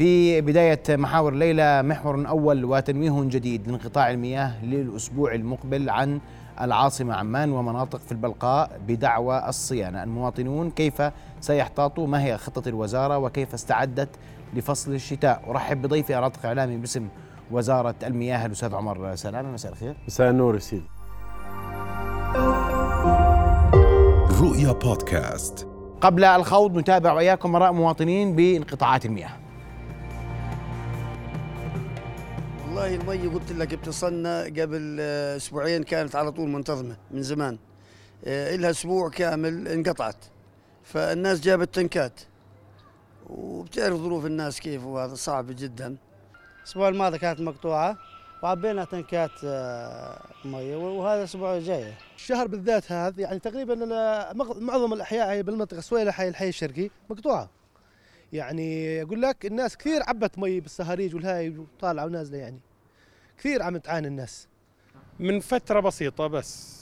في بداية محاور الليلة محور أول وتنويه جديد لانقطاع المياه للأسبوع المقبل عن العاصمة عمان ومناطق في البلقاء بدعوى الصيانة. المواطنون كيف سيحتاطوا؟ ما هي خطة الوزارة؟ وكيف استعدت لفصل الشتاء؟ أرحب بضيفي أراتق إعلامي باسم وزارة المياه الأستاذ عمر سلامة مساء الخير. مساء النور سيدي. رؤيا بودكاست. قبل الخوض نتابع وإياكم آراء مواطنين بانقطاعات المياه. والله المي قلت لك بتصلنا قبل آه، أسبوعين كانت على طول منتظمة من زمان. آه، لها أسبوع كامل انقطعت. فالناس جابت تنكات. وبتعرف ظروف الناس كيف وهذا صعب جدا. الأسبوع الماضي كانت مقطوعة وعبينا تنكات آه، ميه وهذا الأسبوع الجاي. الشهر بالذات هذا يعني تقريبا معظم الأحياء بالمنطقة سويلة حي الحي الشرقي مقطوعة. يعني أقول لك الناس كثير عبت مي بالسهاريج والهاي وطالعة ونازلة يعني. كثير عم تعاني الناس. من فترة بسيطة بس.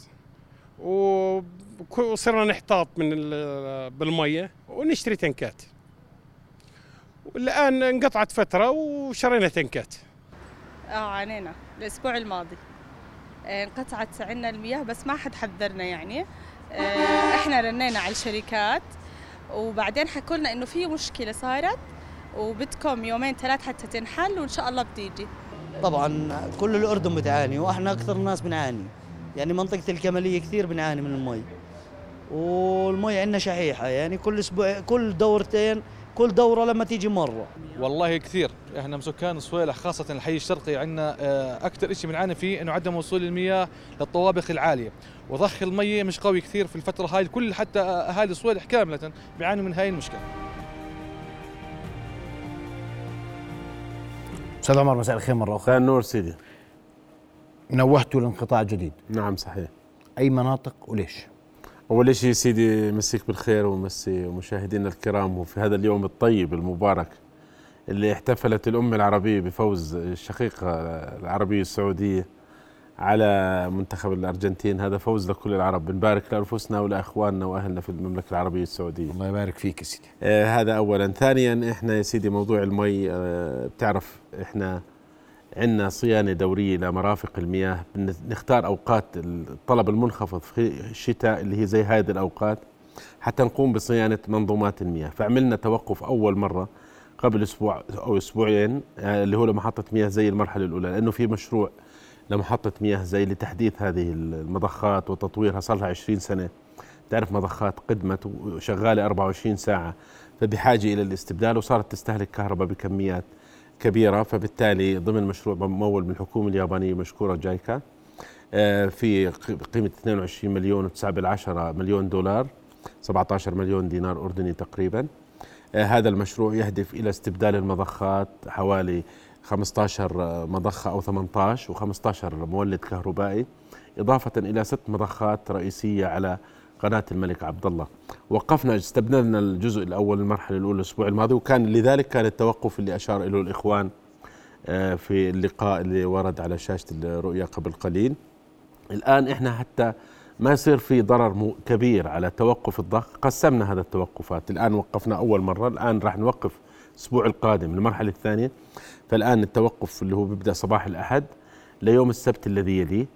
وصرنا نحتاط من بالمية ونشتري تنكات. والآن انقطعت فترة وشرينا تنكات. آه عانينا. الأسبوع الماضي. آه، انقطعت عنا المياه بس ما حد حذرنا يعني. آه، إحنا رنينا على الشركات. وبعدين حكوا لنا إنه في مشكلة صارت وبدكم يومين ثلاث حتى تنحل وإن شاء الله بتيجي. طبعا كل الأردن بتعاني وإحنا أكثر الناس بنعاني. يعني منطقة الكمالية كثير بنعاني من المي. والمي عندنا شحيحة يعني كل أسبوع كل دورتين كل دورة لما تيجي مرة. والله كثير. إحنا مسكان صويلح خاصة الحي الشرقي عندنا آه، أكثر شيء بنعاني فيه إنه عدم وصول المياه للطوابق العالية. وضخ المية مش قوي كثير في الفترة هاي الكل حتى أهالي صويلح كاملة بيعانوا من هاي المشكلة. أستاذ عمر مساء الخير مرة أخرى. النور سيدي. نوهتوا لانقطاع جديد. نعم صحيح. أي مناطق وليش؟ أول شيء سيدي مسيك بالخير ومسي مشاهدينا الكرام وفي هذا اليوم الطيب المبارك اللي احتفلت الأمة العربية بفوز الشقيقه العربيه السعوديه على منتخب الأرجنتين. هذا فوز لكل العرب. بنبارك لأنفسنا ولأخواننا وأهلنا في المملكة العربية السعودية. الله يبارك فيك يا سيدي. آه هذا اولا. ثانيا إحنا يا سيدي موضوع المي آه بتعرف إحنا عندنا صيانة دورية لمرافق المياه. نختار أوقات الطلب المنخفض في الشتاء اللي هي زي هذه الأوقات حتى نقوم بصيانة منظومات المياه. فعملنا توقف أول مرة قبل أسبوع أو أسبوعين آه، اللي هو لمحطة مياه زي المرحلة الأولى لأنه في مشروع لمحطة مياه زي لتحديث هذه المضخات وتطويرها. صار لها 20 سنة. تعرف مضخات قدمت وشغالة 24 ساعة. فبحاجة إلى الاستبدال وصارت تستهلك كهرباء بكميات. كبيرة فبالتالي ضمن مشروع ممول من الحكومة اليابانية مشكورة جايكا آه، في قيمة 22 مليون و9 بالعشرة مليون دولار 17 مليون دينار أردني تقريبا. آه، هذا المشروع يهدف إلى استبدال المضخات حوالي 15 مضخة أو 18 و15 مولد كهربائي إضافة إلى ست مضخات رئيسية على قناة الملك عبد الله وقفنا استبدلنا الجزء الأول المرحلة الأولى الأسبوع الماضي وكان لذلك كان التوقف اللي أشار إليه الإخوان آه، في اللقاء اللي ورد على شاشة الرؤيا قبل قليل. الآن إحنا حتى ما يصير في ضرر كبير على توقف الضخ قسمنا هذا التوقفات. الآن وقفنا أول مرة. الآن راح نوقف الأسبوع القادم المرحلة الثانية. فالآن التوقف اللي هو بيبدأ صباح الأحد ليوم السبت الذي يليه.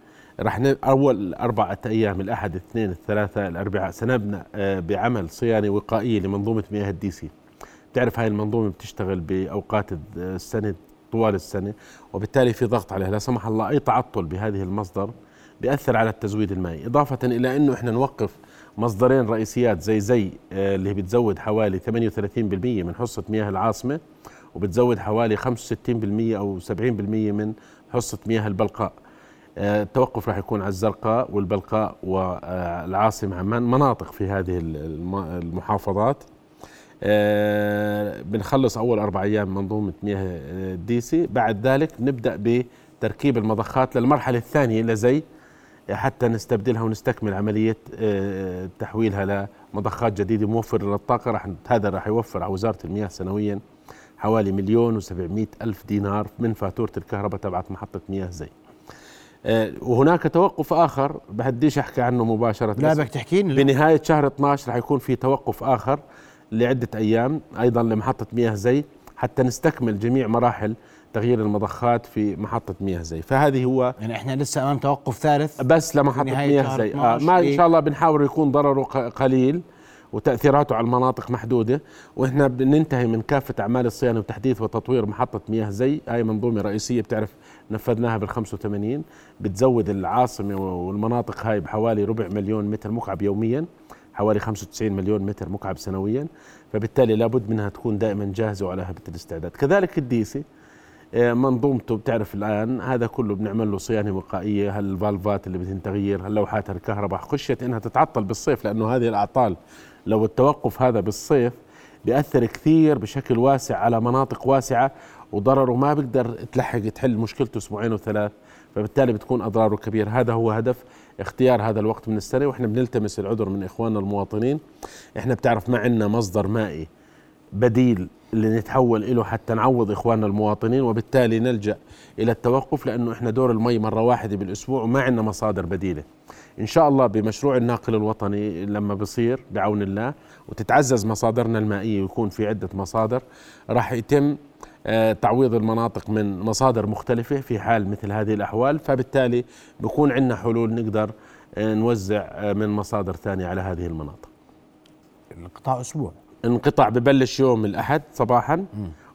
راح أول اربعه أيام الأحد الاثنين الثلاثاء الاربعاء سنبدأ آه، بعمل صيانة وقائية لمنظومة مياه الديسي. بتعرف هاي المنظومة بتشتغل بأوقات السنة طوال السنة وبالتالي في ضغط عليها. لا سمح الله أي تعطل بهذه المصدر بيأثر على التزويد المائي. إضافة إلى إنه إحنا نوقف مصدرين رئيسيات زي زي آه، اللي بتزود حوالي 38% من حصة مياه العاصمة وبتزود حوالي 65% أو 70% من حصة مياه البلقاء. التوقف راح يكون على الزرقاء والبلقاء والعاصمة عمان مناطق في هذه المحافظات. آه، بنخلص أول أربع أيام منظومة مياه الديسي بعد ذلك نبدأ بتركيب المضخات للمرحلة الثانية لزي حتى نستبدلها ونستكمل عملية آه، تحويلها لمضخات جديدة موفرة للطاقة. راح هذا راح يوفر على وزارة المياه سنويا حوالي مليون وسبعمائة ألف دينار من فاتورة الكهرباء تبعت محطة مياه زي. آه، وهناك توقف آخر بهديش احكي عنه مباشرة. لا بدك تحكيني بنهاية شهر 12 رح يكون في توقف آخر لعدة أيام أيضا لمحطة مياه زي حتى نستكمل جميع مراحل تغيير المضخات في محطة مياه زي. فهذه هو يعني إحنا لسه أمام توقف ثالث؟ بس لمحطة مياه زي. آه 12 ما إن إيه؟ شاء الله بنحاول يكون ضرره قليل وتأثيراته على المناطق محدودة. وإحنا بننتهي من كافة أعمال الصيانة وتحديث وتطوير محطة مياه زي. هاي منظومة رئيسية بتعرف نفذناها بال 85 بتزود العاصمة والمناطق هاي بحوالي ربع مليون متر مكعب يوميا حوالي 95 مليون متر مكعب سنويا فبالتالي لابد منها تكون دائما جاهزة وعلى هبة الاستعداد. كذلك الديسي آه، منظومته بتعرف الآن هذا كله بنعمل له صيانة وقائية هالفالفات اللي بدهن تغيير هاللوحات الكهرباء خشيت إنها تتعطل بالصيف لأنه هذه الأعطال لو التوقف هذا بالصيف بيأثر كثير بشكل واسع على مناطق واسعة وضرره ما بيقدر تلحق تحل مشكلته أسبوعين وثلاث فبالتالي بتكون أضراره كبيره هذا هو هدف اختيار هذا الوقت من السنة وإحنا بنلتمس العذر من إخواننا المواطنين إحنا بتعرف ما عندنا مصدر مائي بديل اللي نتحول له حتى نعوض إخواننا المواطنين وبالتالي نلجأ إلى التوقف لأنه إحنا دور المي مرة واحدة بالأسبوع وما عندنا مصادر بديلة. إن شاء الله بمشروع الناقل الوطني لما بصير بعون الله وتتعزز مصادرنا المائية ويكون في عدة مصادر راح يتم تعويض المناطق من مصادر مختلفة في حال مثل هذه الأحوال فبالتالي بكون عندنا حلول نقدر آه، نوزع آه، من مصادر ثانية على هذه المناطق. القطاع أسبوع. انقطاع ببلش يوم الأحد صباحا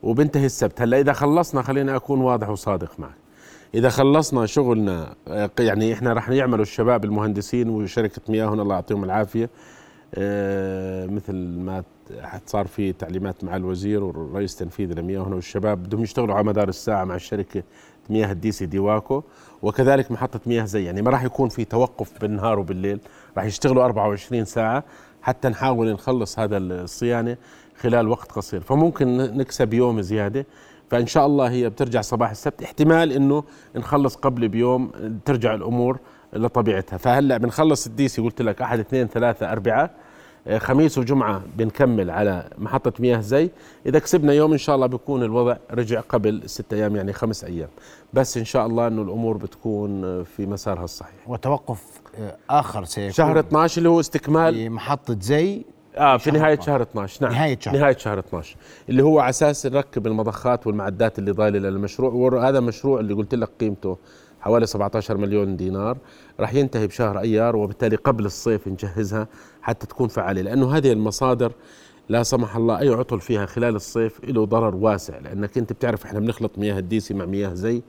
وبنتهي السبت. هلأ إذا خلصنا خليني أكون واضح وصادق معك. إذا خلصنا شغلنا آه، يعني إحنا رح يعملوا الشباب المهندسين وشركة مياهنا الله يعطيهم العافية آه، مثل ما صار في تعليمات مع الوزير والرئيس التنفيذي لمياهنا والشباب بدهم يشتغلوا على مدار الساعة مع الشركة مياه الديسي ديواكو وكذلك محطة مياه زي يعني ما راح يكون في توقف بالنهار وبالليل راح يشتغلوا 24 ساعة حتى نحاول نخلص هذا الصيانة خلال وقت قصير. فممكن نكسب يوم زيادة فإن شاء الله هي بترجع صباح السبت. احتمال إنه نخلص قبل بيوم ترجع الأمور لطبيعتها فهلأ بنخلص الديسي قلت لك أحد اثنين ثلاثة أربعة. آه، خميس وجمعة بنكمل على محطة مياه زي. إذا كسبنا يوم إن شاء الله بيكون الوضع رجع قبل ست أيام يعني خمس أيام. بس إن شاء الله إنه الأمور بتكون آه، في مسارها الصحيح. وتوقف آه، آخر سيكون شهر 12 اللي هو استكمال. في محطة زي. آه في نهاية 12. شهر 12 نعم. نهاية شهر. نهاية شهر 12 اللي هو على أساس نركب المضخات والمعدات اللي ضايلة للمشروع. وهذا مشروع اللي قلت لك قيمته حوالي 17 مليون دينار راح ينتهي بشهر أيار وبالتالي قبل الصيف نجهزها حتى تكون فعالة لأنه هذه المصادر لا سمح الله أي عطل فيها خلال الصيف له ضرر واسع لأنك أنت بتعرف إحنا بنخلط مياه الديسي مع مياه زي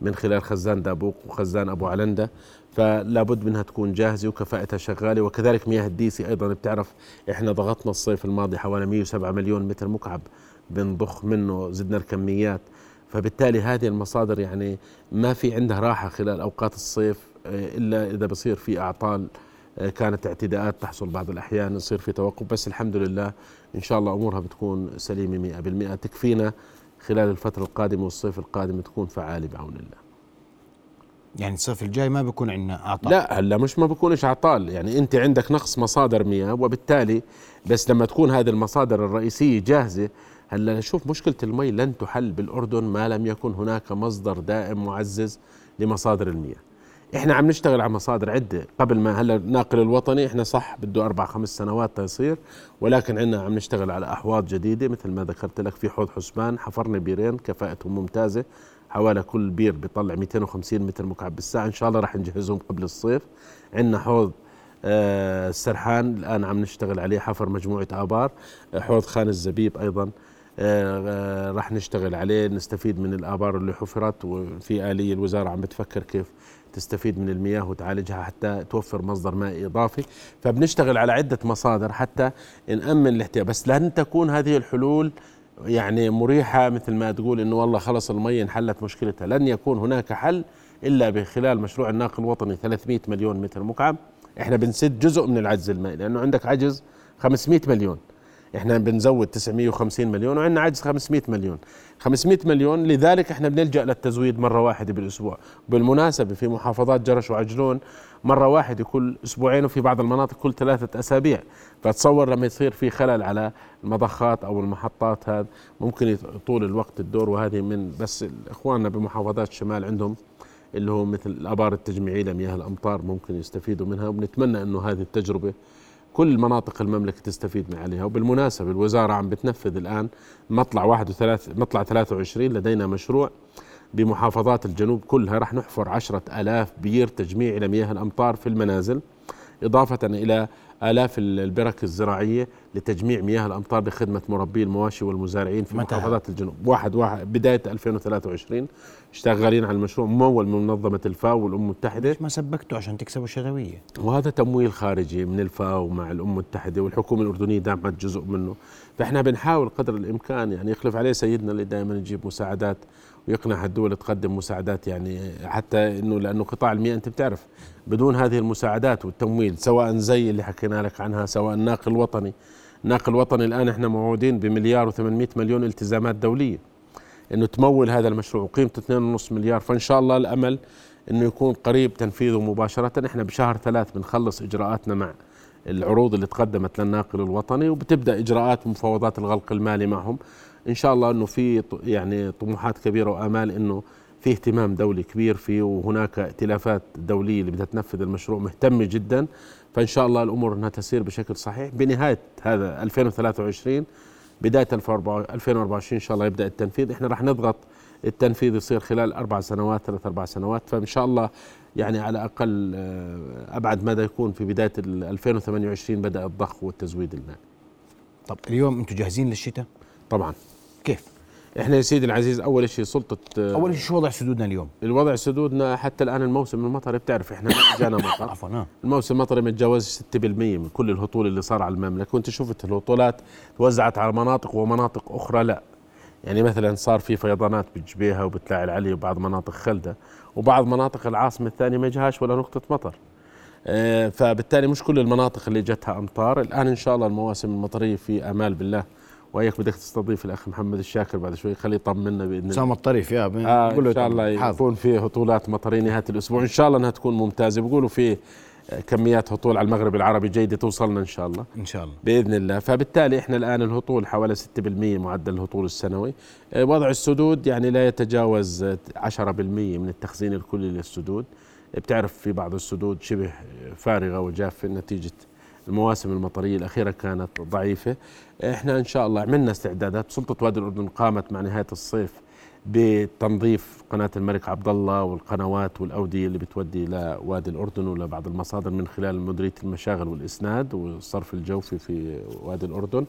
من خلال خزان دابوق وخزان أبو علندة فلا بد منها تكون جاهزة وكفاءتها شغالة وكذلك مياه الديسي أيضا بتعرف إحنا ضغطنا الصيف الماضي حوالي 107 مليون متر مكعب بنضخ منه زدنا الكميات فبالتالي هذه المصادر يعني ما في عندها راحة خلال أوقات الصيف آه، إلا إذا بصير في أعطال آه، كانت اعتداءات تحصل بعض الأحيان يصير في توقف. بس الحمد لله إن شاء الله أمورها بتكون سليمة 100% تكفينا خلال الفترة القادمة والصيف القادم تكون فعالة بعون الله. يعني الصيف الجاي ما بيكون عندنا أعطال؟ لا هلأ مش ما بكونش عطال يعني أنت عندك نقص مصادر مياه وبالتالي بس لما تكون هذه المصادر الرئيسية جاهزة هلا شوف مشكلة المي لن تحل بالأردن ما لم يكن هناك مصدر دائم معزز لمصادر المياه. إحنا عم نشتغل على مصادر عدة. قبل ما هلا الناقل الوطني إحنا صح بده أربع خمس سنوات تيصير ولكن عندنا عم نشتغل على أحواض جديدة مثل ما ذكرت لك في حوض حسبان حفرنا بيرين كفاءتهم ممتازة حوالي كل بير بيطلع 250 متر مكعب بالساعة. إن شاء الله راح نجهزهم قبل الصيف. عندنا حوض آه، السرحان الآن عم نشتغل عليه حفر مجموعة آبار آه، حوض خان الزبيب أيضا. راح نشتغل عليه نستفيد من الآبار اللي حفرت وفي آلية الوزارة عم بتفكر كيف تستفيد من المياه وتعالجها حتى توفر مصدر مائي إضافي. فبنشتغل على عدة مصادر حتى نامن الاحتياج. بس لن تكون هذه الحلول يعني مريحة مثل ما تقول إنه والله خلص المي انحلت مشكلتها. لن يكون هناك حل إلا بخلال مشروع الناقل الوطني 300 مليون متر مكعب. إحنا بنسد جزء من العجز المائي لأنه عندك عجز 500 مليون. إحنا بنزود 950 مليون وعندنا عجز 500 مليون. 500 مليون لذلك إحنا بنلجأ للتزويد مرة واحدة بالأسبوع. بالمناسبة في محافظات جرش وعجلون مرة واحدة كل أسبوعين وفي بعض المناطق كل ثلاثة أسابيع. فتصور لما يصير في خلل على المضخات أو المحطات هذا ممكن يطول الوقت الدور وهذه من بس إخواننا بمحافظات الشمال عندهم اللي هو مثل الآبار التجميعية لمياه الأمطار ممكن يستفيدوا منها وبنتمنى إنه هذه التجربة كل مناطق المملكة تستفيد من عليها وبالمناسبة الوزارة عم بتنفذ الآن مطلع واحد وثلاث مطلع 23 لدينا مشروع بمحافظات الجنوب كلها رح نحفر عشرة ألاف بير تجميع إلى مياه الأمطار في المنازل إضافة إلى آلاف البرك الزراعية لتجميع مياه الأمطار لخدمة مربي المواشي والمزارعين في متى محافظات الجنوب. واحد واحد. بداية 2023 شغالين على المشروع ممول من منظمة الفاو والأمم المتحدة. ليش ما سبكتوا؟ عشان تكسبوا الشهوية وهذا تمويل خارجي من الفاو مع الأمم المتحدة والحكومة الأردنية دعمت جزء منه. فإحنا بنحاول قدر الإمكان يعني يخلف عليه سيدنا اللي دائما يجيب مساعدات ويقنع الدول تقدم مساعدات يعني حتى إنه لأنه قطاع المياه أنت بتعرف بدون هذه المساعدات والتمويل سواء زي اللي حكينا لك عنها سواء الناقل الوطني. الناقل الوطني الآن إحنا موعودين بمليار و800 مليون التزامات دولية. إنه تمول هذا المشروع وقيمته 2.5 مليار. فإن شاء الله الأمل إنه يكون قريب تنفيذه مباشرة. إحنا بشهر ثلاث بنخلص إجراءاتنا مع العروض اللي تقدمت للناقل الوطني وبتبدأ إجراءات مفاوضات الغلق المالي معهم. إن شاء الله إنه في يعني طموحات كبيرة وآمال إنه في اهتمام دولي كبير فيه وهناك ائتلافات دولية اللي بدها تنفذ المشروع مهتمة جدا. فإن شاء الله الأمور إنها تسير بشكل صحيح. بنهاية هذا 2023 بداية 2024 إن شاء الله يبدأ التنفيذ. إحنا راح نضغط التنفيذ يصير خلال أربع سنوات ثلاث أربع سنوات. فإن شاء الله يعني على أقل آه، أبعد مدى يكون في بداية 2028 بدأ الضخ والتزويد المالي طب اليوم أنتم جاهزين للشتاء؟ طبعا. كيف؟ إحنا يا سيدي العزيز أول شيء سلطة آه، أول شيء شو وضع سدودنا اليوم؟ الوضع سدودنا حتى الآن الموسم المطري بتعرف إحنا ما جانا مطر. عفوا آه. الموسم المطري ما تجاوزش 6% من كل الهطول اللي صار على المملكة. وأنت شفت الهطولات توزعت على مناطق ومناطق أخرى لا. يعني مثلا صار في فيضانات بجبيها وبتلاعي العلي وبعض مناطق خلدة وبعض مناطق العاصمة الثانية ما جاهاش ولا نقطة مطر. آه، فبالتالي مش كل المناطق اللي جتها أمطار. الآن إن شاء الله المواسم المطرية في آمال بالله. وهيك بدك تستضيف الأخ محمد الشاكر بعد شوي خليه يطمنا بإذن الله. سام الطريف يا آه إن شاء الله. يكون في هطولات مطرية نهاية الأسبوع. إن شاء الله إنها تكون ممتازة. بيقولوا في كميات هطول على المغرب العربي جيدة توصلنا إن شاء الله. إن شاء الله. بإذن الله. فبالتالي إحنا الآن الهطول حوالي 6% معدل الهطول السنوي. آه، وضع السدود يعني لا يتجاوز 10% من التخزين الكلي للسدود. بتعرف في بعض السدود شبه فارغة وجافة نتيجة المواسم المطرية الأخيرة كانت ضعيفة. إحنا إن شاء الله عملنا استعدادات. سلطة وادي الأردن قامت مع نهاية الصيف بتنظيف قناة الملك عبد الله والقنوات والأودية اللي بتودي لوادي الأردن ولبعض المصادر من خلال مديرية المشاغل والإسناد والصرف الجوفي في وادي الأردن.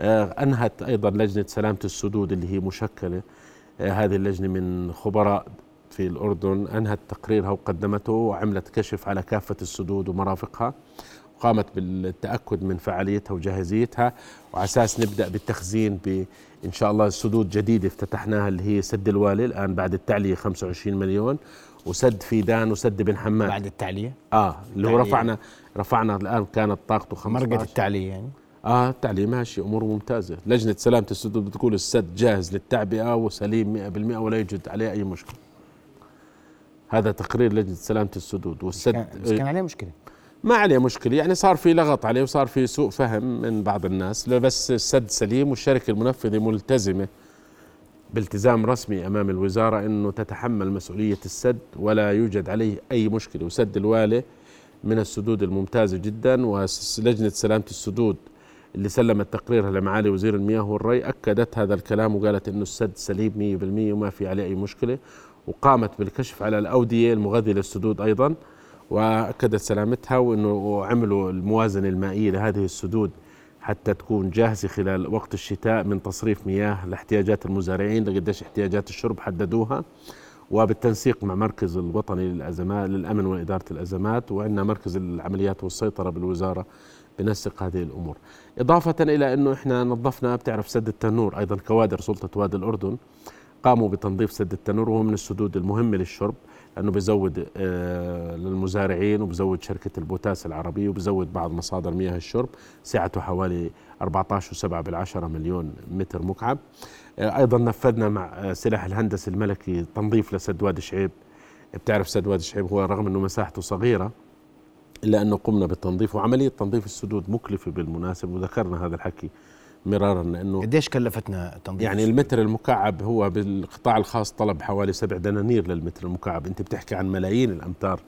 آه، أنهت أيضا لجنة سلامة السدود اللي هي مشكلة. آه، هذه اللجنة من خبراء في الأردن. أنهت تقريرها وقدمته وعملت كشف على كافة السدود ومرافقها. قامت بالتأكد من فعاليتها وجاهزيتها وعلى أساس نبدأ بالتخزين بان شاء الله سدود جديدة افتتحناها اللي هي سد الوالي الآن بعد التعلية 25 مليون وسد فيدان وسد بن حماد. بعد التعلية؟ آه اللي هو. رفعنا رفعنا الآن كانت طاقته 15 مرقة التعلية يعني؟ آه التعلية ماشي أمور ممتازة. لجنة سلامة السدود بتقول السد جاهز للتعبئة وسليم 100% ولا يوجد عليه أي مشكلة. هذا تقرير لجنة سلامة السدود والسد كان- بس كان عليه مشكلة. ما عليه مشكلة يعني صار في لغط عليه وصار في سوء فهم من بعض الناس. بس السد سليم والشركة المنفذة ملتزمة بالتزام رسمي أمام الوزارة أنه تتحمل مسؤولية السد ولا يوجد عليه أي مشكلة. وسد الوالي من السدود الممتازة جدا ولجنة سلامة السدود اللي سلمت تقريرها لمعالي وزير المياه والري أكدت هذا الكلام وقالت أنه السد سليم 100% وما في عليه أي مشكلة. وقامت بالكشف على الأودية المغذية للسدود أيضا. وأكدت سلامتها وإنه عملوا الموازنة المائية لهذه السدود حتى تكون جاهزة خلال وقت الشتاء من تصريف مياه لاحتياجات المزارعين لقديش احتياجات الشرب حددوها. وبالتنسيق مع مركز الوطني للازمات للأمن وإدارة الأزمات وعندنا مركز العمليات والسيطرة بالوزارة بنسق هذه الأمور. إضافة إلى إنه إحنا نظفنا بتعرف سد التنور أيضا كوادر سلطة وادي الأردن. قاموا بتنظيف سد التنور وهو من السدود المهمة للشرب لأنه بزود آه، للمزارعين وبزود شركة البوتاس العربية وبزود بعض مصادر مياه الشرب سعته حوالي 14.7 بالعشرة مليون متر مكعب. آه، أيضا نفذنا مع آه، سلاح الهندسي الملكي تنظيف لسد وادي شعيب. بتعرف سد وادي شعيب هو رغم إنه مساحته صغيرة إلا أنه قمنا بالتنظيف وعملية تنظيف السدود مكلفة بالمناسبة وذكرنا هذا الحكي مرارا انه قديش كلفتنا تنظيف يعني؟ المتر المكعب هو بالقطاع الخاص طلب حوالي سبع دنانير للمتر المكعب. أنت بتحكي عن ملايين الأمتار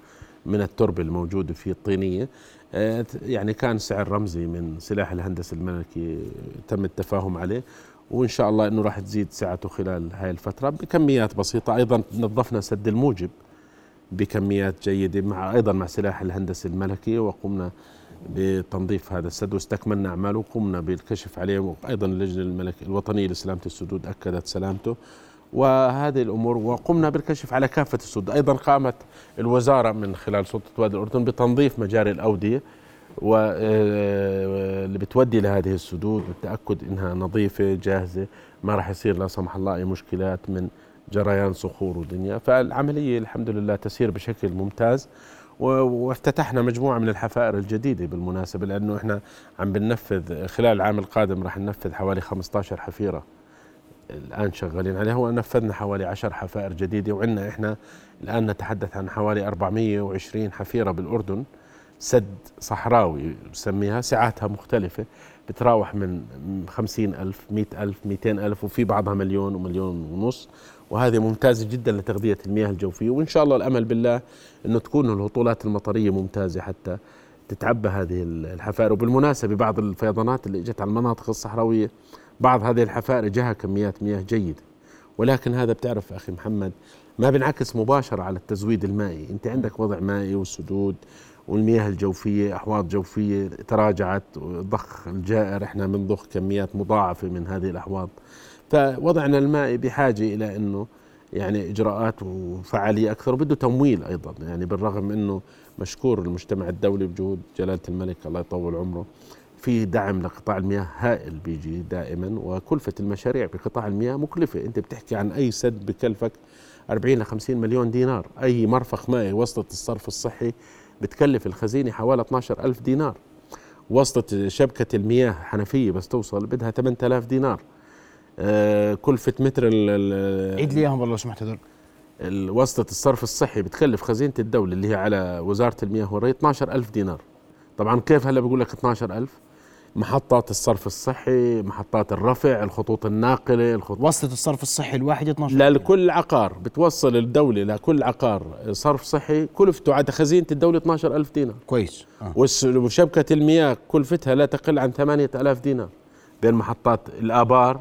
من التربة الموجوده فيه الطينية. آه، يعني كان سعر رمزي من سلاح الهندسة الملكي تم التفاهم عليه وإن شاء الله إنه راح تزيد سعته خلال هاي الفترة بكميات بسيطة. أيضا نظفنا سد الموجب بكميات جيدة مع أيضا مع سلاح الهندسة الملكي وقمنا بتنظيف هذا السد واستكملنا أعماله. وقمنا بالكشف عليه وأيضا اللجنة الملك الوطنيه لسلامة السدود أكدت سلامته. وهذه الأمور وقمنا بالكشف على كافة السدود أيضا قامت الوزارة من خلال سلطة وادي الأردن بتنظيف مجاري الأودية واللي بتودي لهذه السدود والتاكد إنها نظيفة جاهزة ما راح يصير لا سمح الله أي مشكلات من جريان صخور ودنيا. فالعملية الحمد لله تسير بشكل ممتاز. وافتتحنا مجموعة من الحفائر الجديدة بالمناسبة لأنه إحنا عم بننفذ خلال العام القادم راح ننفذ حوالي 15 حفيرة الآن شغالين عليها ونفذنا حوالي 10 حفائر جديدة وعندنا إحنا الآن نتحدث عن حوالي 420 حفيرة بالأردن سد صحراوي بسميها سعاتها مختلفة بتراوح من خمسين ألف مئة ألف مئتين ألف وفي بعضها مليون ومليون ونص وهذه ممتازة جدا لتغذية المياه الجوفية وإن شاء الله الأمل بالله أنه تكون الهطولات المطرية ممتازة حتى تتعبى هذه الحفائر. وبالمناسبة بعض الفيضانات اللي إجت على المناطق الصحراوية بعض هذه الحفائر جاها كميات مياه جيدة ولكن هذا بتعرف أخي محمد ما بنعكس مباشرة على التزويد المائي. أنت عندك وضع مائي والسدود والمياه الجوفية أحواض جوفية تراجعت ضخ الجائر إحنا بنضخ كميات مضاعفة من هذه الأحواض. فوضعنا المائي بحاجة إلى أنه يعني إجراءات وفعالية أكثر وبده تمويل أيضا يعني بالرغم أنه مشكور المجتمع الدولي بجهود جلالة الملك الله يطول عمره في دعم لقطاع المياه هائل بيجي دائما وكلفة المشاريع بقطاع المياه مكلفة. أنت بتحكي عن أي سد بكلفك 40 ل 50 مليون دينار. أي مرفق مائي وسط الصرف الصحي بتكلف الخزينة حوالي 12 ألف دينار. وسطة شبكة المياه حنفية بس توصل بدها 8000 دينار. آه كلفة متر عيد لي اياهم والله سمحت هذول. وسطة الصرف الصحي بتكلف خزينة الدولة اللي هي على وزارة المياه والري 12 ألف دينار. طبعا كيف هلا بقول لك 12 ألف؟ محطات الصرف الصحي محطات الرفع الخطوط الناقلة الخطوط وصلة الصرف الصحي الواحد 12 لكل عقار بتوصل الدولة لكل عقار صرف صحي كلفته على خزينة الدولة 12 ألف دينار. كويس. آه. وشبكة المياه كلفتها لا تقل عن 8000 دينار. بين محطات الآبار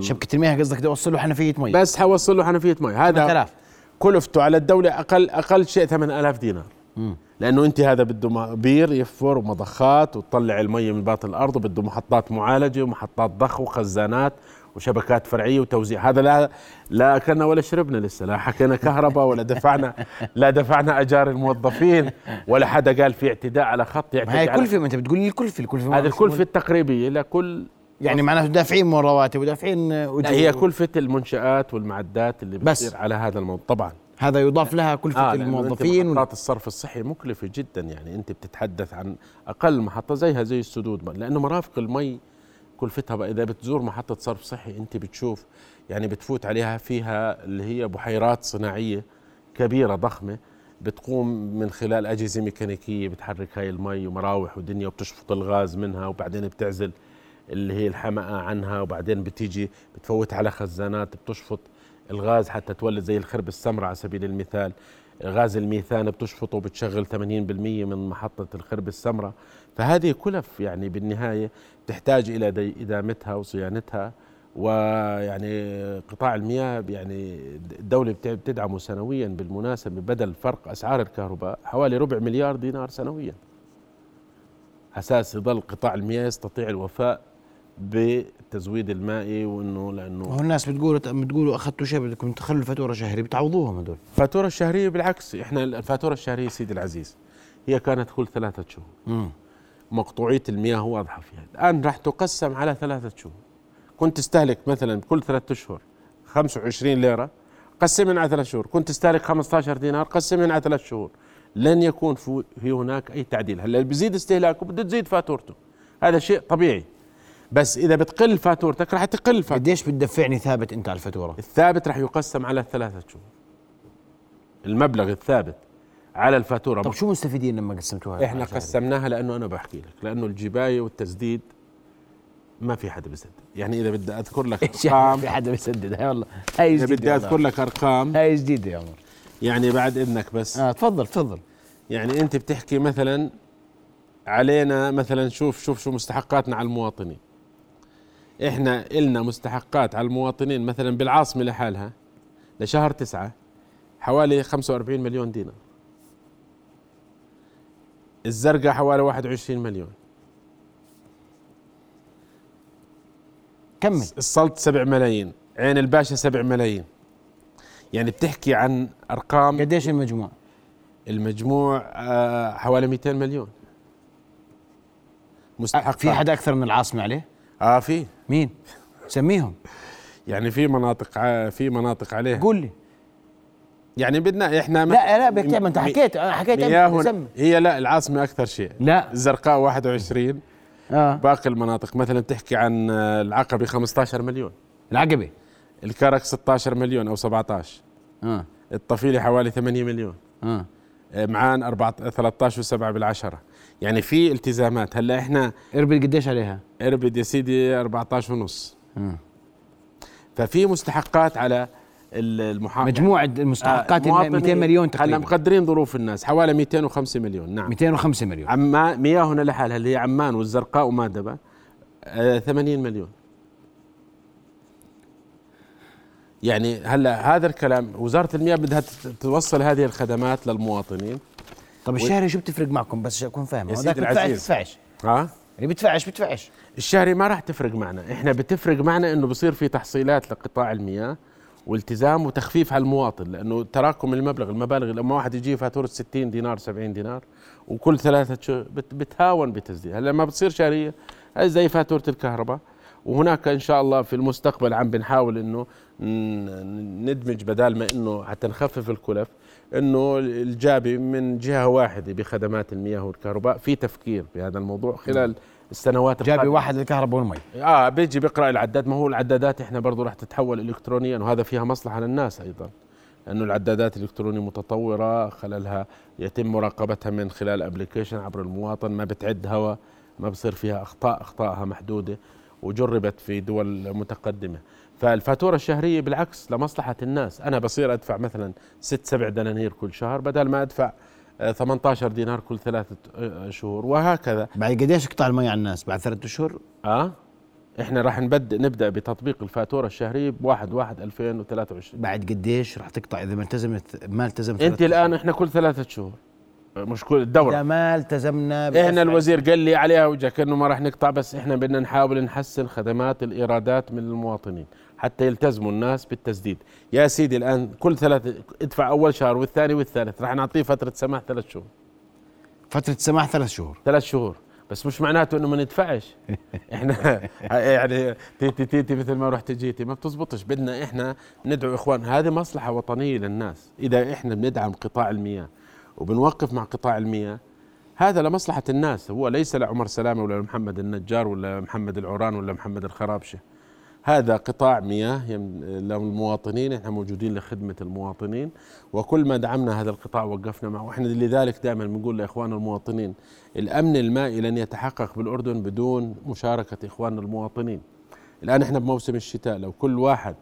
شبكة المياه قصدك بدي أوصل له حنفية مي. بس حوصل له حنفية مي. هذا 8000 كلفته على الدولة أقل أقل شيء 8000 دينار. مم. لأنه أنت هذا بده بير يحفر ومضخات وتطلع المي من باطن الأرض وبده محطات معالجة ومحطات ضخ وخزانات وشبكات فرعية وتوزيع. هذا لا لا أكلنا ولا شربنا لسه. لا حكينا كهرباء ولا دفعنا لا دفعنا أجار الموظفين ولا حدا قال في اعتداء على خط يعني هي كلفة ما أنت بتقول لي الكلفة الكلفة هذه الكلفة التقريبية. لكل يعني معناته دافعين من رواتب ودافعين هي كلفه المنشآت والمعدات اللي بتصير على هذا الموضوع. طبعا. هذا يضاف لها كلفة آه الموظفين محطات الصرف الصحي مكلفة جدا يعني أنت بتتحدث عن أقل محطة زيها زي السدود. لأنه مرافق المي كلفتها بقى إذا بتزور محطة صرف صحي أنت بتشوف يعني بتفوت عليها فيها اللي هي بحيرات صناعية كبيرة ضخمة بتقوم من خلال أجهزة ميكانيكية بتحرك هاي المي ومراوح ودنيا وبتشفط الغاز منها وبعدين بتعزل اللي هي الحمقة عنها وبعدين بتيجي بتفوت على خزانات بتشفط الغاز حتى تولد زي الخرب السمراء على سبيل المثال. غاز الميثان بتشفطه وبتشغل 80% من محطة الخرب السمراء فهذه كلف يعني بالنهاية تحتاج إلى إدامتها وصيانتها. ويعني قطاع المياه يعني الدولة بتدعمه سنويا بالمناسبة بدل فرق أسعار الكهرباء حوالي ربع مليار دينار سنويا. أساس يظل قطاع المياه يستطيع الوفاء بالتزويد المائي وإنه لأنه هو الناس بتقولوا بتقولوا أخذتوا شيء بدكم تخلوا الفاتورة الشهرية بتعوضوهم هذول الفاتوره الشهرية بالعكس إحنا الفاتورة الشهرية سيدي العزيز هي كانت كل ثلاثة شهور. مقطوعية المياه واضحة فيها الآن راح تقسم على ثلاثة شهور. كنت تستهلك مثلا كل ثلاثة أشهر 25 ليرة قسمين على ثلاث شهور. كنت تستهلك 15 دينار قسمين على ثلاث شهور. لن يكون في هناك أي تعديل. هلأ اللي بزيد استهلاكه بده تزيد فاتورته. هذا شيء طبيعي. بس إذا بتقل فاتورتك راح تقل فاتورتك. قديش بتدفعني ثابت أنت على الفاتورة؟ الثابت راح يقسم على ثلاثة شهور. المبلغ الثابت على الفاتورة طب شو مستفيدين لما قسمتوها؟ إحنا قسمناها لأنه أنا بحكي لك لأنه الجباية والتسديد ما في حدا بيسدد. يعني إذا بدي أذكر لك ارقام في حدا بيسدد؟ هاي والله. هاي جديدة بدي أذكر لك ارقام هاي جديدة يا عمر. يعني بعد إذنك بس. آه تفضل تفضل. يعني أنت بتحكي مثلا علينا مثلا شوف شوف شو مستحقاتنا على المواطنين. إحنا إلنا مستحقات على المواطنين مثلا بالعاصمة لحالها لشهر تسعة حوالي 45 مليون دينار. الزرقاء حوالي 21 مليون. كمل. السلط 7 ملايين عين الباشا 7 ملايين. يعني بتحكي عن أرقام قديش المجموع؟ المجموع آه، حوالي 200 مليون. مستحق في حدا أكثر من العاصمة عليه؟ آه في. مين؟ سميهم. يعني في مناطق في مناطق عليه قول لي. يعني بدنا إحنا لا لا ما انت حكيت أنا حكيت هي لا العاصمة أكثر شيء. لا. الزرقاء 21 آه. باقي المناطق مثلا تحكي عن العقبة 15 مليون. العقبة؟ الكرك 16 مليون أو 17 آه. الطفيلة حوالي 8 مليون. آه. معان 4 13 و7 بالعشرة. يعني في التزامات. هلا إحنا اربد قديش عليها؟ اربد يا سيدي 14 ونص. ففي مستحقات على المحافظة مجموع المستحقات آه 200 مليون تقريبا. هلا مقدرين ظروف الناس. حوالي 205 مليون. نعم. 205 مليون. عمان مياهنا لحالها اللي هي عمان والزرقاء ومادبة آه 80 مليون. يعني هلا هذا الكلام وزارة المياه بدها توصل هذه الخدمات للمواطنين. طب الشهري شو بتفرق معكم بس أكون فاهم؟ سيدي العزيز. بتدفعش ها؟ اللي بتدفعش بتدفعش الشهري ما راح تفرق معنا. إحنا بتفرق معنا إنه بصير في تحصيلات لقطاع المياه والتزام وتخفيف على المواطن لأنه تراكم المبلغ المبالغ لما واحد يجي فاتورة 60 دينار 70 دينار وكل ثلاثة شهور بتهاون بتسديد هلا لما بتصير شهرية زي فاتورة الكهرباء. وهناك إن شاء الله في المستقبل عم بنحاول إنه ندمج بدال ما إنه حتى نخفف الكلف. إنه الجابي من جهة واحدة بخدمات المياه والكهرباء. في تفكير بهذا الموضوع خلال السنوات جابي واحد للكهرباء والمي. آه بيجي بيقرأ العداد. ما هو العدادات إحنا برضه راح تتحول الكترونيا وهذا فيها مصلحة للناس أيضا لأنه العدادات الإلكترونية متطورة خلالها يتم مراقبتها من خلال ابلكيشن عبر المواطن ما بتعد هواء ما بصير فيها أخطاء اخطائها محدودة وجربت في دول متقدمة. فالفاتورة الشهرية بالعكس لمصلحة الناس. أنا بصير أدفع مثلا ست سبع دنانير كل شهر بدل ما أدفع 18 دينار كل ثلاثة آه، شهور وهكذا. بعد قديش يقطع المي على الناس؟ بعد ثلاثة اشهر آه؟ إحنا راح نبدا نبدأ بتطبيق الفاتورة الشهرية ب 1 1 2023 بعد قديش راح تقطع إذا ما التزمت ما التزمت أنت الآن إحنا كل ثلاثة شهور. مش كل الدورة. إذا ما التزمنا إحنا الوزير قال لي عليها وجهك انه ما راح نقطع بس إحنا بدنا نحاول نحسن خدمات الإيرادات من المواطنين. حتى يلتزموا الناس بالتسديد. يا سيدي الآن كل ثلاثة ادفع أول شهر والثاني والثالث راح نعطيه فترة سماح ثلاث شهور. فترة سماح ثلاث شهور. ثلاث شهور. بس مش معناته إنه ما ندفعش. إحنا يعني تيتي تيتي مثل ما رحت جيتي ما بتزبطش. بدنا إحنا ندعو إخوان. هذه مصلحة وطنية للناس. إذا إحنا بندعم قطاع المياه وبنوقف مع قطاع المياه هذا لمصلحة الناس. هو ليس لعمر سلامة ولا محمد النجار ولا محمد العوران ولا محمد الخرابشة. هذا قطاع مياه للمواطنين إحنا موجودين لخدمة المواطنين وكل ما دعمنا هذا القطاع وقفنا معه. وإحنا لذلك دائما بنقول لاخواننا المواطنين الأمن المائي لن يتحقق بالأردن بدون مشاركة اخواننا المواطنين. الآن إحنا بموسم الشتاء لو كل واحد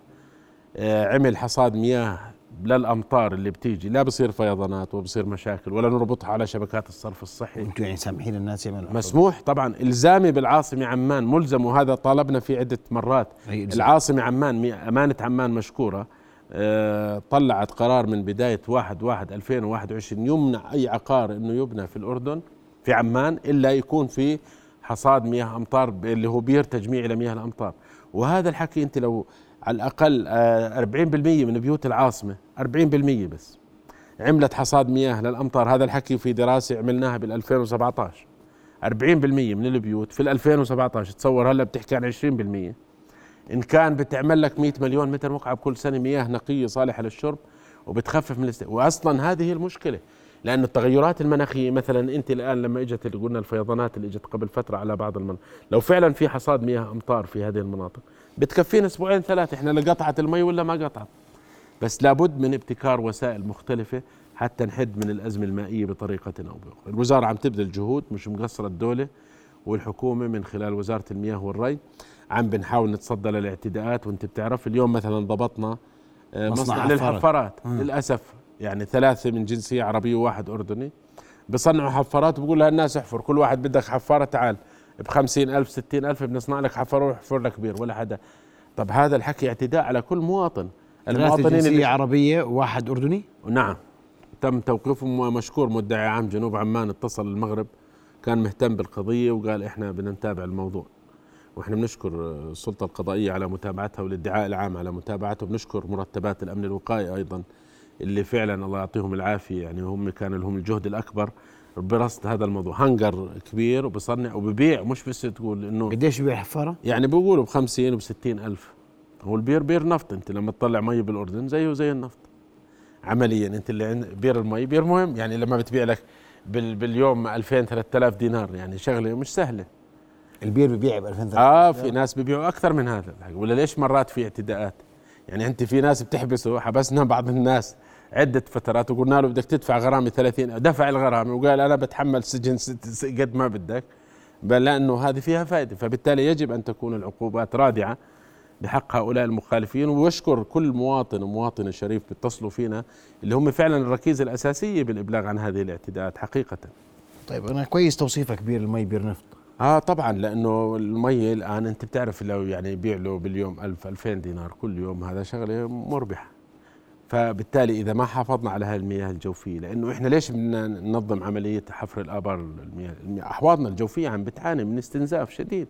آه، عمل حصاد مياه للأمطار اللي بتيجي لا بصير فيضانات وبصير مشاكل ولا نربطها على شبكات الصرف الصحي. أنتم يعني سامحين الناس يعملوا مسموح؟ طبعا. إلزامي بالعاصمة عمان ملزم وهذا طالبنا فيه عدة مرات. العاصمة عمان أمانة عمان مشكورة. أه طلعت قرار من بداية 1 1 2021 يمنع أي عقار إنه يبنى في الأردن في عمان إلا يكون في حصاد مياه أمطار اللي هو بير تجميع لمياه الأمطار. وهذا الحكي أنت لو على الأقل 40% آه، من بيوت العاصمة 40% بس. عملت حصاد مياه للأمطار هذا الحكي في دراسة عملناها بال 2017 40% من البيوت في 2017 تصور هلا بتحكي عن 20% إن كان بتعمل لك 100 مليون متر مكعب كل سنة مياه نقية صالحة للشرب وبتخفف من الاست... وأصلا هذه المشكلة. لأن التغيرات المناخية مثلا أنت الآن لما إجت قلنا الفيضانات اللي إجت قبل فترة على بعض المناطق لو فعلا في حصاد مياه أمطار في هذه المناطق بتكفينا أسبوعين ثلاثة. إحنا لقطعت المي ولا ما قطعت؟ بس لابد من ابتكار وسائل مختلفة حتى نحد من الأزمة المائية بطريقه أو بأخرى. الوزارة عم تبذل جهود مش مقصرة الدولة والحكومة من خلال وزارة المياه والري. عم بنحاول نتصدى للاعتداءات وأنت بتعرف اليوم مثلا ضبطنا آه، مصنع, للحفارات. للأسف يعني ثلاثة من جنسية عربية وواحد أردني. بصنعوا حفارات وبقول للناس احفر كل واحد بدك حفارة تعال. ألف ستين ألف بنصنع لك حفر وحفر لك بير ولا حدا. طب هذا الحكي اعتداء على كل مواطن. المواطنين جنسية اللي عربية وواحد أردني؟ نعم. تم توقيفهم مشكور مدعي عام جنوب عمان اتصل المغرب كان مهتم بالقضية وقال إحنا بدنا نتابع الموضوع. وإحنا بنشكر السلطة القضائية على متابعتها والادعاء العام على متابعته. بنشكر مرتبات الأمن الوقائي أيضا اللي فعلا الله يعطيهم العافية. يعني هم كان لهم الجهد الأكبر برصد هذا الموضوع. هنجر كبير بصنع وببيع مش بس تقول إنه قديش بيع حفارة؟ يعني بيقولوا ب 50 وب 60 ألف. هو البير بير نفط أنت لما تطلع مي بالأردن زيه زي النفط. عمليا أنت اللي عند بير المي بير مهم. يعني لما بتبيع لك باليوم 2000 3000 دينار يعني شغلة مش سهلة. البير ببيع ب 2000 آه في ناس ببيعوا أكثر من هذا. ولا ليش مرات في اعتداءات؟ يعني أنت في ناس بتحبسوا حبسنا بعض الناس. عدة فترات وقلنا له بدك تدفع غرامة 30 دفع الغرامة وقال أنا بتحمل سجن قد ما بدك بل لأنه هذه فيها فائدة فبالتالي يجب أن تكون العقوبات رادعة بحق هؤلاء المخالفين. واشكر كل مواطن ومواطنة شريف بيتصلوا فينا اللي هم فعلا الركيزة الأساسية بالإبلاغ عن هذه الاعتداءات حقيقة. طيب أنا كويس توصيفك بير المي بير نفط. آه طبعا لأنه المي الآن أنت بتعرف لو يعني يبيع له باليوم 1000 2000 دينار كل يوم هذا شغلة مربحة. فبالتالي إذا ما حافظنا على هذه المياه الجوفية لأنه إحنا ليش بدنا ننظم عملية حفر الآبار المياه, أحواضنا الجوفية عم بتعاني من استنزاف شديد.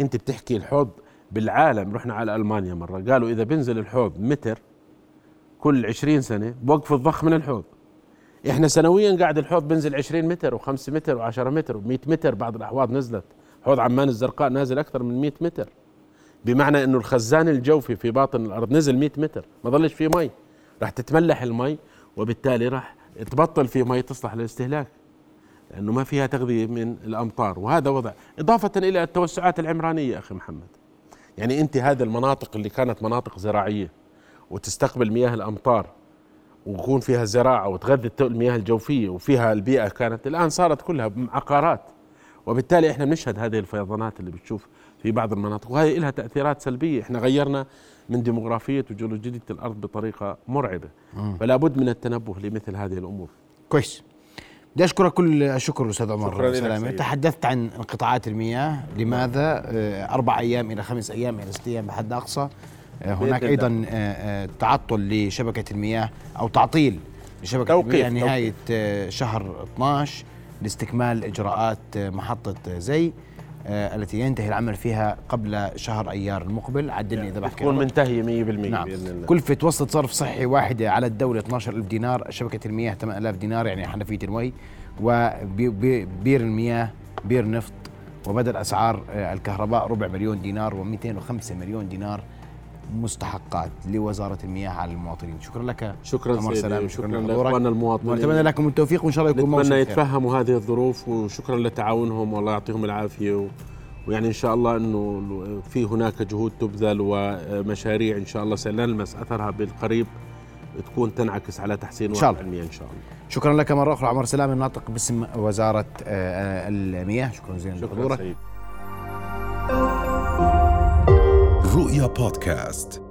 أنت بتحكي الحوض بالعالم رحنا على ألمانيا مرة قالوا إذا بنزل الحوض متر كل 20 سنة بوقف الضخ من الحوض. إحنا سنويا قاعد الحوض بنزل 20 متر و5 متر و10 متر و100 متر بعض الأحواض نزلت حوض عمان الزرقاء نازل أكثر من 100 متر. بمعنى إنه الخزان الجوفي في باطن الأرض نزل 100 متر ما ضلش فيه مي. راح تتملح المي وبالتالي راح تبطل في مي تصلح للاستهلاك لأنه ما فيها تغذية من الأمطار وهذا وضع. إضافة إلى التوسعات العمرانية أخي محمد. يعني أنت هذه المناطق اللي كانت مناطق زراعية وتستقبل مياه الأمطار ويكون فيها زراعة وتغذي المياه الجوفية وفيها البيئة كانت الآن صارت كلها عقارات. وبالتالي إحنا بنشهد هذه الفيضانات اللي بتشوف في بعض المناطق وهي لها تأثيرات سلبية. إحنا غيرنا من ديموغرافية وجيولوجيه الأرض بطريقة مرعبة. فلا بد من التنبه لمثل هذه الأمور. كويس. بدي أشكرك كل الشكر أستاذ عمر سلامة. تحدثت عن انقطاعات المياه لماذا؟ آه، أربع أيام إلى خمس أيام إلى ست أيام بحد أقصى. آه، هناك أيضا آه، تعطل لشبكة المياه أو تعطيل لشبكة المياه نهاية شهر 12 لاستكمال إجراءات محطة زي. التي ينتهي العمل فيها قبل شهر أيار المقبل. عدلني إذا بحكي تكون منتهية 100% نعم. بإذن الله. كلفه وصله صرف صحي واحدة على الدولة 12000 دينار شبكة المياه 8000 دينار يعني حنفيه المي وبير المياه بير نفط وبدل اسعار آه، الكهرباء ربع مليون دينار و205 مليون دينار. مستحقات لوزارة المياه على المواطنين. شكرا لك شكرا سيدي شكرا, شكرا لإخواننا المواطنين. نتمنى لكم التوفيق وإن شاء الله يكون نتمنى يتفهموا هذه الظروف وشكرا لتعاونهم والله يعطيهم العافية. و... ويعني إن شاء الله إنه في هناك جهود تبذل ومشاريع إن شاء الله سنلمس أثرها بالقريب تكون تنعكس على تحسين واقع المياه إن شاء الله. شكرا لك مرة أخرى عمر سلام. الناطق باسم وزارة آه، المياه. شكرا جزيلا شكرا رؤيا بودكاست.